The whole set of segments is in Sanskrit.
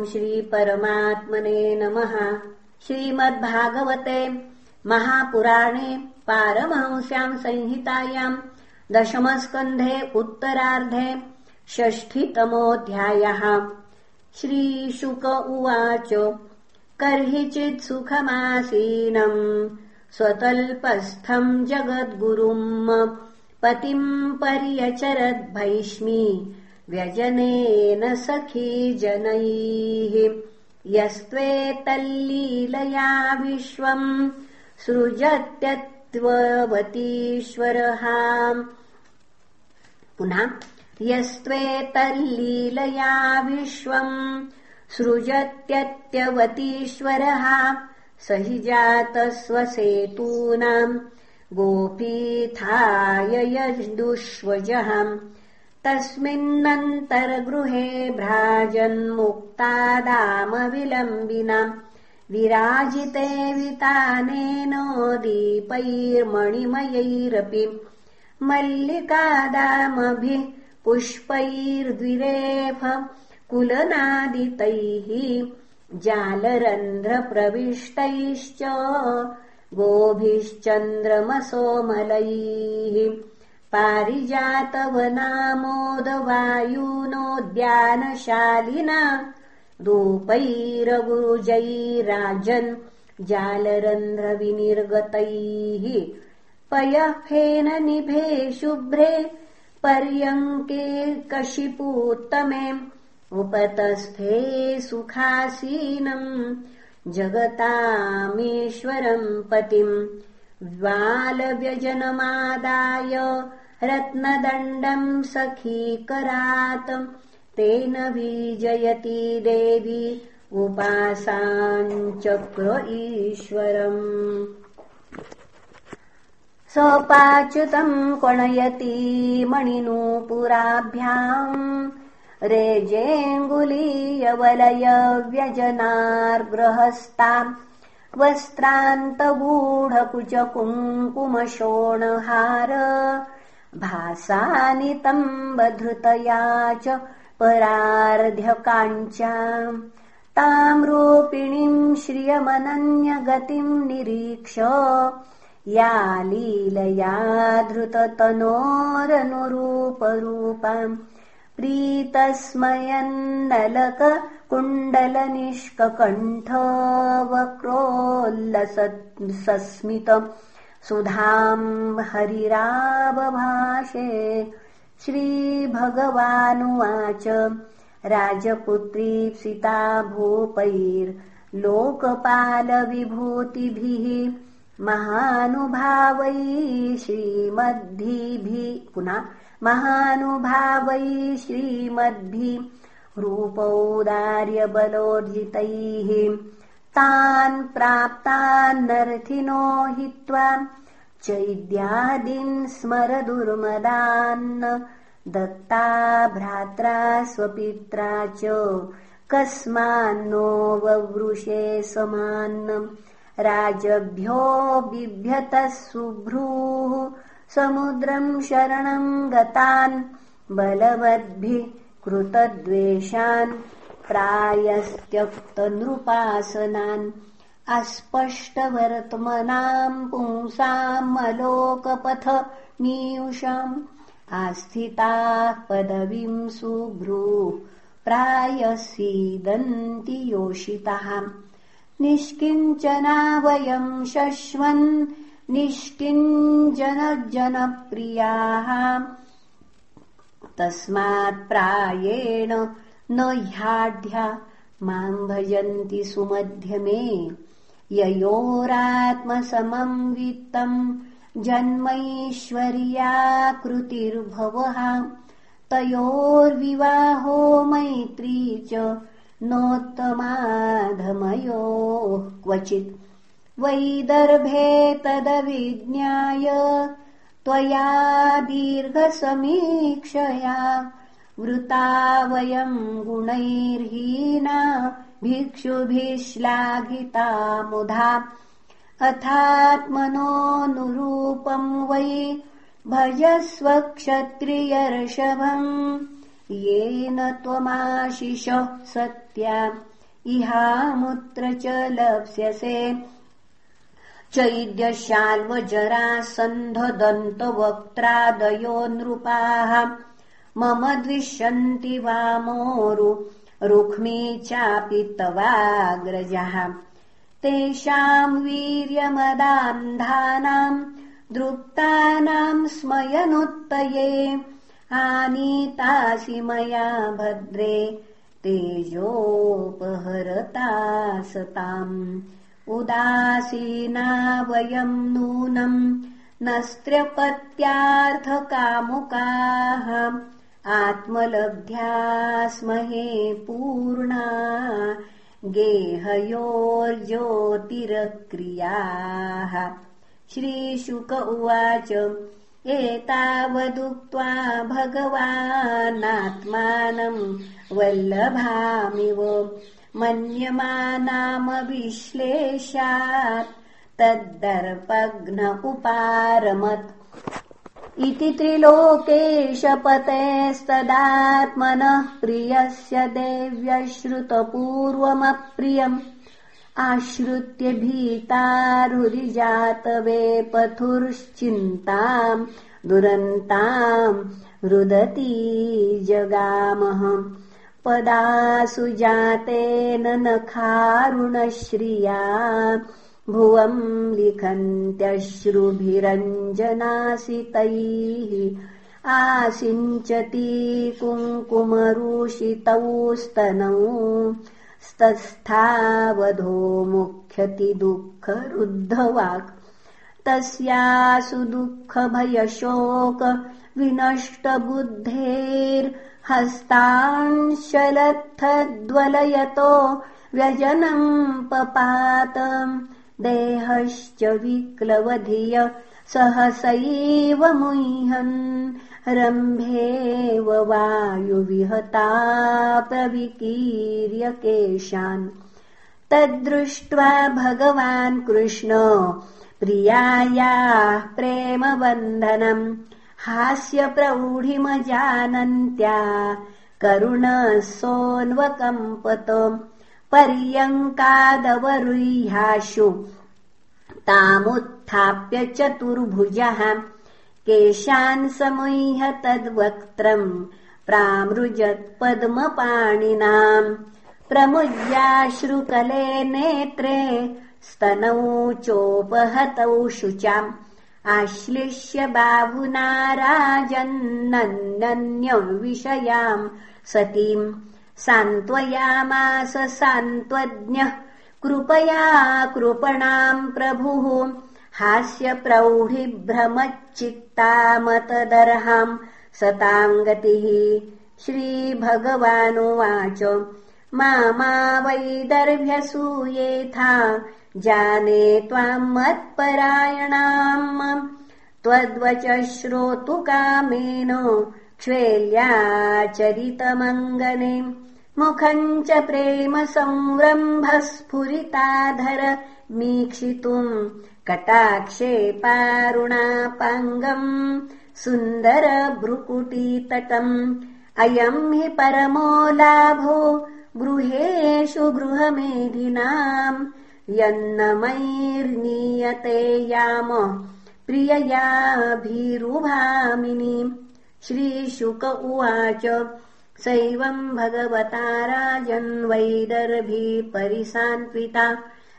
ॐ श्रीपरमात्मने नमः। श्रीमद्भागवते महापुराणे पारमहंस्याम् संहितायाम् दशमस्कन्धे उत्तरार्धे षष्ठितमोऽध्यायः। श्रीशुक उवाच कर्हिचित् सुखमासीनम् स्वतल्पस्थम् जगद्गुरुम् पतिम् पर्यचरद्भैष्मी व्यजनेन सखी जनैः यस्त्वेतल्लीलया विश्वम् सृजत्यत्ववतीश्वरः पुनः यस्त्वेतल्लीलया विश्वम् सृजत्यत्यवतीश्वरः स हि जातस्वसेतूनाम् गोपीथाय यदुष्वजः तस्मिन्नन्तर्गृहे भ्राजन्मुक्तादामविलम्बिना विराजिते वितानेन दीपैर्मणिमयैरपि मल्लिकादामभिः पुष्पैर्द्विरेफ कुलनादितैः जालरन्ध्रप्रविष्टैश्च गोभिश्चन्द्रमसोमलैः पारिजातवनामोदवायूनोद्यानशालिना धूपैरगुरुजैराजन् जालरन्ध्रविनिर्गतैः पयःफेननिभे शुभ्रे पर्यङ्के कशिपूत्तमे उपतस्थे सुखासीनम् जगतामीश्वरम् पतिम् ज्वालव्यजनमादाय रत्नदण्डम् सखीकरात् तेन विजयती देवी उपासाञ्चक्र ईश्वरम् सोपाच्युतम् क्वणयती मणिनूपुराभ्याम् रेजेऽङ्गुलीयवलयव्यजनार्ग्रहस्ताम् वस्त्रान्तगूढकुचकुङ्कुमशोणहार भासानितम् बधृतया च परार्ध्यकाञ्चाम् ताम् रूपिणीम् श्रियमनन्यगतिम् निरीक्ष। या लीलया धृततनोरनुरूपरूपाम् प्रीतस्मयन्नलककुण्डलनिष्ककण्ठवक्रोल्लसस्मित सुधाम् हरिराबभाषे श्रीभगवानुवाच। राजपुत्रीप्सिता भूपैर्लोकपालविभूतिभिः महानुभावैः श्रीमद्भिः पुनः महानुभावैः श्रीमद्भिः रूपौदार्यबलोर्जितैः तान् प्राप्तान्नर्थिनो हित्वा चैद्यादीन् स्मरदुर्मदान् दत्ता भ्रात्रा स्वपित्रा च कस्मान्नो ववृषे समान्। राजभ्यो बिभ्यतः सुभ्रूः समुद्रम् शरणम् गतान् बलवद्भिः कृतद्वेषान् प्रायस्त्यक्तनृपासनान् अस्पष्टवर्त्मनाम् पुंसाम् अलोकपथ मीयुषाम् आस्थिताः पदवीम् सुभ्रूः प्रायसीदन्ति योषितः। निष्किञ्चना वयम् शश्वन् निष्किञ्जनजनप्रियाः तस्मात्प्रायेण न ह्याढ्या माम् भजन्ति सुमध्यमे ययोरात्मसमम् वित्तम् जन्मैश्वर्याकृतिर्भवः। तयोर्विवाहो मैत्री च नोत्तमाधमयोः क्वचित्। वैदर्भे तदविज्ञाय त्वया दीर्घसमीक्षया वृता वयम् गुणैर्हीना भिक्षुभिः श्लाघिता मुधा। अथात्मनोऽनुरूपम् वै भजस्व क्षत्रियर्षभम् येन त्वमाशिष सत्या। इहामुत्र च लप्स्यसे। चैद्यशाल्वजरासन्धदन्तवक्त्रादयो नृपाः मम द्विष्यन्ति वामोरु रुक्मी चापि तवाग्रजः। तेषाम् वीर्यमदान्धानाम् दृप्तानाम् स्मयनुत्तये आनीतासि मया भद्रे तेजोपहरता सताम् उदासीना वयम् नूनम् नस्त्र्यपत्यार्थकामुकाः आत्मलब्ध्या स्महे पूर्णा गेहयोर्ज्योतिरक्रियाः। श्रीशुक उवाच एतावदुक्त्वा भगवानात्मानम् वल्लभामिव। मन्यमानामविश्लेषात् तद्दर्पघ्न उपारमत् इति त्रिलोकेशपतेस्तदात्मनः प्रियस्य देव्यश्रुतपूर्वमप्रियम्। आश्रित्य भीतारुरिजातवेपथुर्श्चिन्ताम् दुरन्ताम् रुदती जगामः। पदासु जातेन नखारुणश्रिया भुवम् लिखन्त्यश्रुभिरञ्जनासितैः आसिञ्चती कुङ्कुमरूषितौ स्तनौ स्तस्थावधो मुख्यति दुःखरुद्धवाक्। तस्यासु दुःखभयशोक विनष्टबुद्धेर्हस्ताञ्शलत्थद्वलयतो व्यजनम् पपात देहश्च विक्लवधिय सहसैव मुह्यन्। रम्भेव वायुविहता प्रविकीर्य केशान्। तद्दृष्ट्वा भगवान् कृष्ण प्रियायाः प्रेमबन्धनम् हास्यप्रौढिमजानन्त्या करुणसोऽन्वकम्पत पर्यङ्कादवरुह्याशु। तामुत्थाप्य चतुर्भुजः। केशान् समुह्य तद्वक्त्रम् प्रामृजत्पद्मपाणिनाम् प्रमुज्याश्रुकले नेत्रे स्तनौ चोपहतौ शुचाम् आश्लिष्य बाहुना राजन्नन्यविषयाम् सतीम् सान्त्वयामास सान्त्वज्ञः कृपया कृपणाम् प्रभुः। हास्यप्रौढिभ्रमच्चित्तामतदर्हाम् सताम् गतिः। श्रीभगवानुवाच। मा मा वैदर्भ्यसूयेथा। जाने त्वाम् मत्परायणाम् त्वद्वच श्रोतु कामेन क्ष्वेल्याचरितमङ्गने मुखम् च प्रेम संरम्भ स्फुरिताधर मीक्षितुम् कटाक्षे पारुणापाङ्गम् सुन्दर भ्रुकुटीतटम् अयम् हि परमो लाभो गृहेषु गृहमेधिनाम् यन्नमैर्नीयते याम प्रिययाभिरुभामिनी। श्रीशुक उवाच सैवम् भगवता राजन्वैदर्भी परिसान्त्विता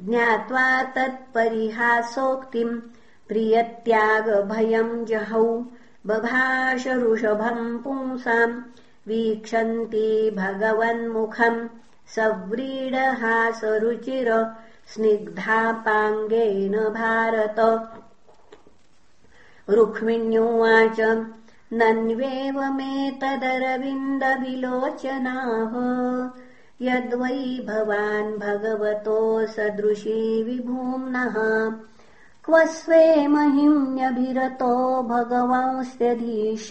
ज्ञात्वा तत्परिहासोक्तिम् प्रियत्यागभयम् जहौ बभाष ऋषभम् पुंसाम् वीक्षन्ति भगवन्मुखम् सव्रीडहासरुचिर स्निग्धापाङ्गेन भारत। रुक्मिण्युवाच नन्वेवमेतदरविन्दविलोचनाः। यद्वै भवान् भगवतो सदृशी विभूम्नः। क्व स्वे महिम्यभिरतो भगवांस्त्यधीश।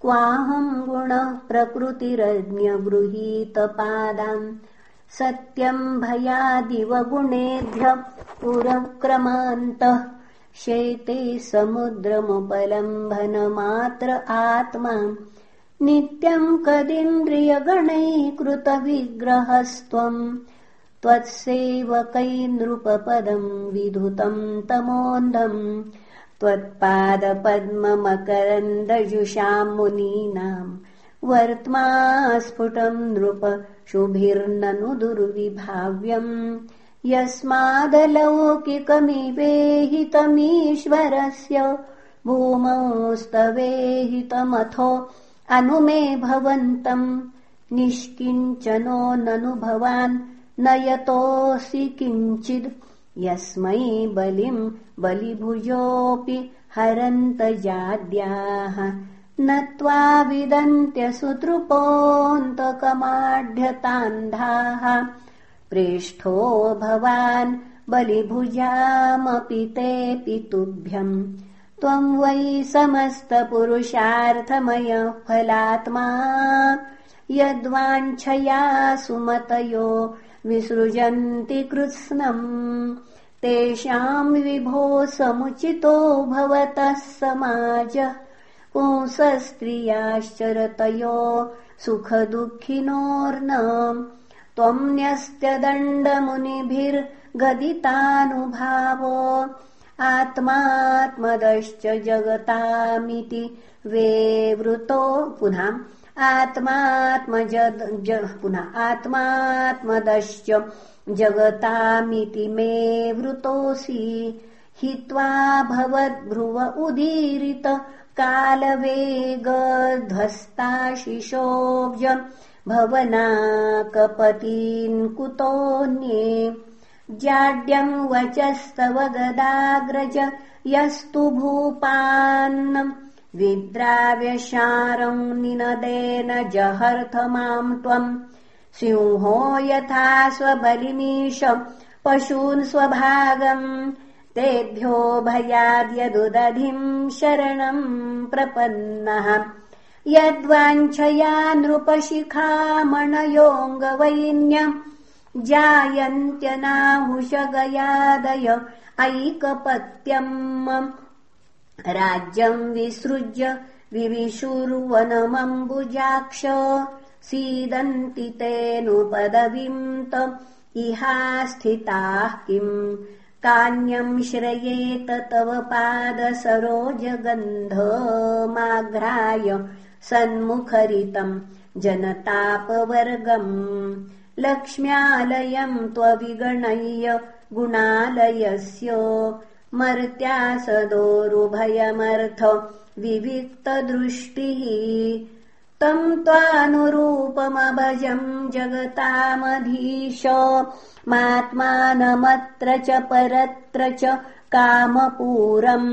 क्वाहम् गुणः प्रकृतिरज्ञगृहीतपादाम् सत्यम् भयादिव गुणेभ्य पुरक्रमान्तः शेते समुद्रमुपलम्भनमात्र आत्मा। नित्यम् कदिन्द्रियगणैकृतविग्रहस्त्वम् त्वत्सेवकैनृपपदम् विधुतम् तमोऽन्धम् त्वत्पादपद्ममकरन्दजुषाम् मुनीनाम् वर्त्मा स्फुटम् नृप शुभिर्ननु दुर्विभाव्यम् यस्मादलौकिकमिवेहितमीश्वरस्य भूमौ स्तवेहितमथो अनुमे भवन्तम् निष्किञ्चनो ननु भवान् न यतोऽसि किञ्चिद्। यस्मै बलिम् बलिभुजोऽपि हरन्तजाद्याः। न त्वाविदन्त्यसुतृपोऽन्तकमाढ्यतान्धाः प्रेष्ठो भवान् बलिभुजामपि तेऽपि तुभ्यम् त्वम् वै समस्तपुरुषार्थमय फलात्मा यद्वाञ्छया सुमतयो विसृजन्ति कृत्स्नम् तेषाम् विभो समुचितो भवतः समाज। पुंसस्त्रियाश्चरतयो सुखदुःखिनोर्न त्वम् न्यस्त्यदण्डमुनिभिर्गदितानुभावो आत्मात्मदश्च जगतामिति वेवृतो पुनः आत्मात्मज पुनः आत्मात्मदश्च जगतामिति मे वृतोऽसि। हित्वा भवद्भ्रुव उदीरित कालवेगध्वस्ताशिशोऽब्ज भवनाकपतीन् कुतोऽन्ये। जाड्यम् वचस्तव गदाग्रज यस्तु भूपान्। विद्राव्यशारम् निनदेन जहर्थ माम् त्वम् सिंहो यथा स्वबलिमीश पशून् स्वभागम् तेभ्यो भयाद्यदुदधिम् शरणम् प्रपन्नः यद्वाञ्छया नृपशिखामणयोऽङ्गवैन्यम् जायन्त्यनाहुषगयादय ऐकपत्यम् राज्यम् विसृज्य विविशुर्वनमम्बुजाक्ष सीदन्ति तेऽनुपदवीम् इहा स्थिताः किम् कान्यम् श्रयेत तव पादसरोजगन्धमाघ्राय सन्मुखरितम् जनतापवर्गम् लक्ष्म्यालयम् त्वविगणय्य गुणालयस्य मर्त्यासदोरुभयमर्थ विविक्तदृष्टिः तम् त्वानुरूपमभजम् जगतामधीश मात्मानमत्र च परत्र च कामपूरम्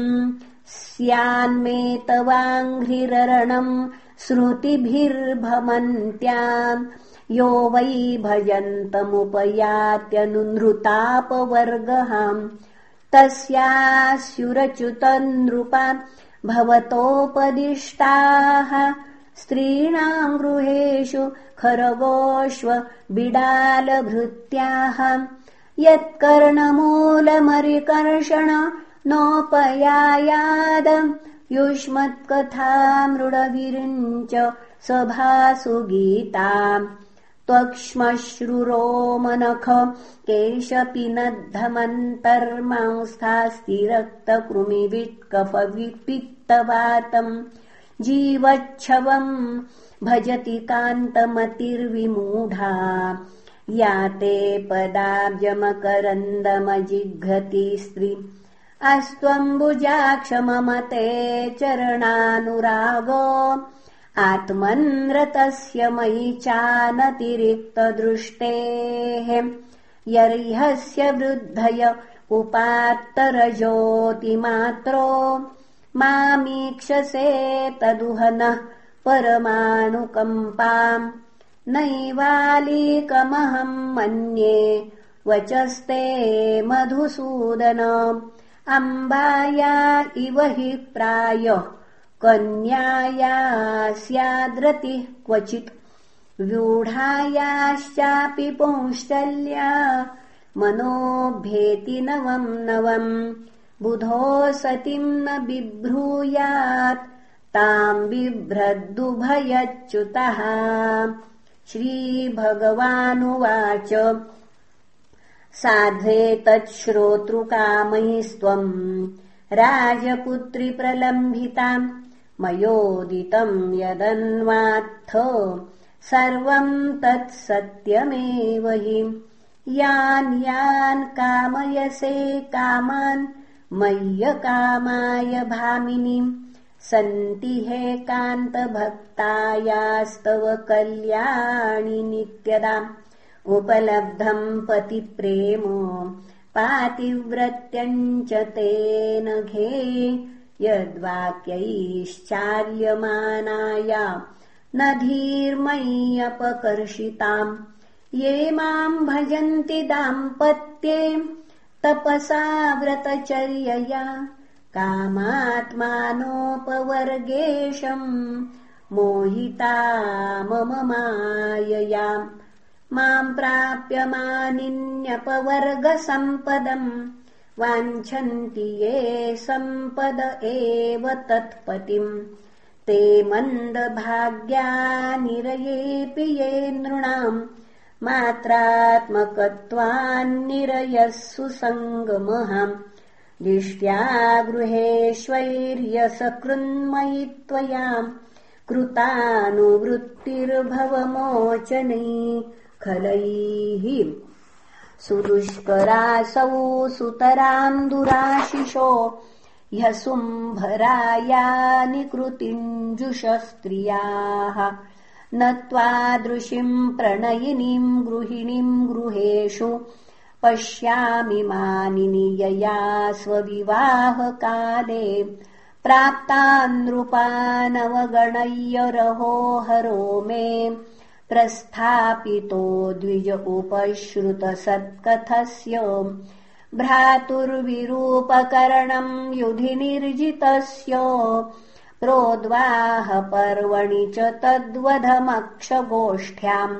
स्यान्मे तवाङ्घ्रिरणम् श्रुतिभिर्भमन्त्याम्। यो वै भजन्तमुपयात्यनुनृतापवर्गहाम्। तस्यास्युरच्युतनृपा भवतोपदिष्टाः। स्त्रीणाम् गृहेषु खरगोष्व बिडालभृत्याः। यत्कर्णमूलमरिकर्षण नोपयायाद युष्मत्कथा मृडगिरिञ्च सभासु गीताम् त्वक्ष्मश्रुरोमनख केशपिनद्धमन्तर्मांस्थास्ति रक्तकृमिविट्कफविपित्तवातम् जीवच्छवम् भजति कान्तमतिर्विमूढा। या ते पदाब्जमकरन्दमजिघ्रति स्त्री अस्त्वम्बुजाक्ष मम ते चरणानुरागो। आत्मन्रतस्य मयि चानतिरिक्तदृष्टेः। यर्ह्यस्य वृद्धय उपात्तरज्योतिमात्रो। मामीक्षसे तदुहनः परमाणुकम्पाम्। नैवालीकमहम् मन्ये वचस्ते मधुसूदन अम्बाया इव हि प्रायः कन्याया स्याद्रतिः क्वचित् व्यूढायाश्चापि पुंश्चल्या मनोभेति नवम् नवम् बुधो सतीम् न बिभ्रूयात् ताम् बिभ्रद्दुभयच्युतः। श्रीभगवानुवाच साध्वेतच्छ्रोतृकामैस्त्वम् राजपुत्रि प्रलम्भिताम् मयोदितम् यदन्वात्थ। सर्वम् तत्सत्यमेव हि। यान् यान् कामयसे कामान् मय्यकामाय भामिनीम्। सन्ति हेकान्तभक्तायास्तव कल्याणि नित्यदाम् उपलब्धम् पतिप्रेम पातिव्रत्यम् च तेन घे यद्वाक्यैश्चाल्यमानाया न धीर्मय्यपकर्षिताम् ये माम् भजन्ति दाम्पत्ये तपसा व्रतचर्यया कामात्मानोपवर्गेशम् मोहिता मम मायया माम् प्राप्यमानिन्यपवर्गसम्पदम्। वाञ्छन्ति ये सम्पद एव तत्पतिम्। ते मन्दभाग्यानिरयेऽपि ये नृणाम्। मात्रात्मकत्वान्निरयः सुसङ्गमहाम् दिष्ट्या गृहेष्वैर्यसकृन्मयि त्वयाम्। कृतानुवृत्तिर्भवमोचनै खलैः सुदुष्करासौ सुतराम् दुराशिषो ह्यसुम्भरायानि कृतिञ्जुषस्त्रियाः न त्वादृशिम् प्रणयिनीम् गृहिणीम् गृहेषु पश्यामि मानिनि यया स्वविवाहकाले प्राप्तान्नृपानवगणय्यरहो हरो मे प्रस्थापितो द्विज उपश्रुतसत्कथस्य भ्रातुर्विरूपकरणम् युधि निर्जितस्य। प्रोद्वाहपर्वणि च तद्वधमक्षगोष्ठ्याम्।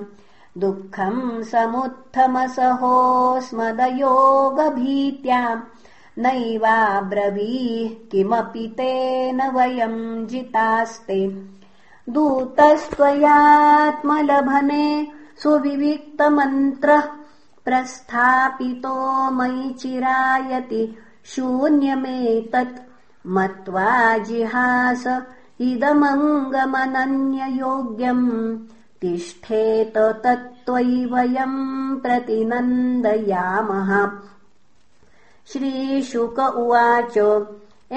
दुःखम् समुत्थमसहोऽस्मदयोगभीत्याम् नैवाब्रवीः किमपि तेन वयम् जितास्ते दूतस्त्वयात्मलभने सुविविक्तमन्त्रः प्रस्थापितो मयि चिरायति शून्यमेतत् मत्वा जिहास इदमङ्गमनन्ययोग्यम् तिष्ठेत तत्त्वयि वयम् प्रतिनन्दयामः। श्रीशुक उवाच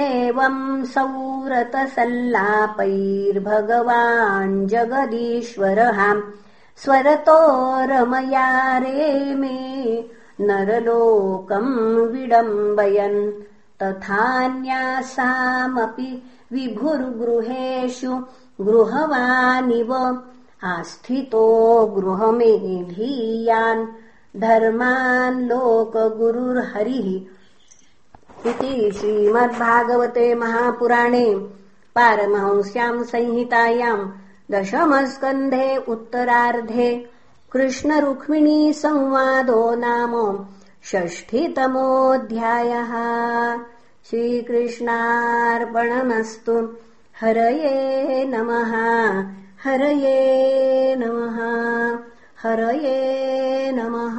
एवम् सौरतसल्लापैर्भगवान् जगदीश्वरः स्वरतो रमया रेमे नरलोकम् विडम्बयन् तथान्यासामपि विभुर्गृहेषु गृहवानिव आस्थितो गृहमेधीयान् धर्मान् लोकगुरुर्हरिः इति श्रीमद्भागवते महापुराणे पारमहंस्याम् संहितायाम् दशमस्कन्धे उत्तरार्धे कृष्णरुक्मिणीसंवादो नाम षष्ठितमोऽध्यायः। श्रीकृष्णार्पणमस्तु। हरये नमः। हरये नमः। हरये नमः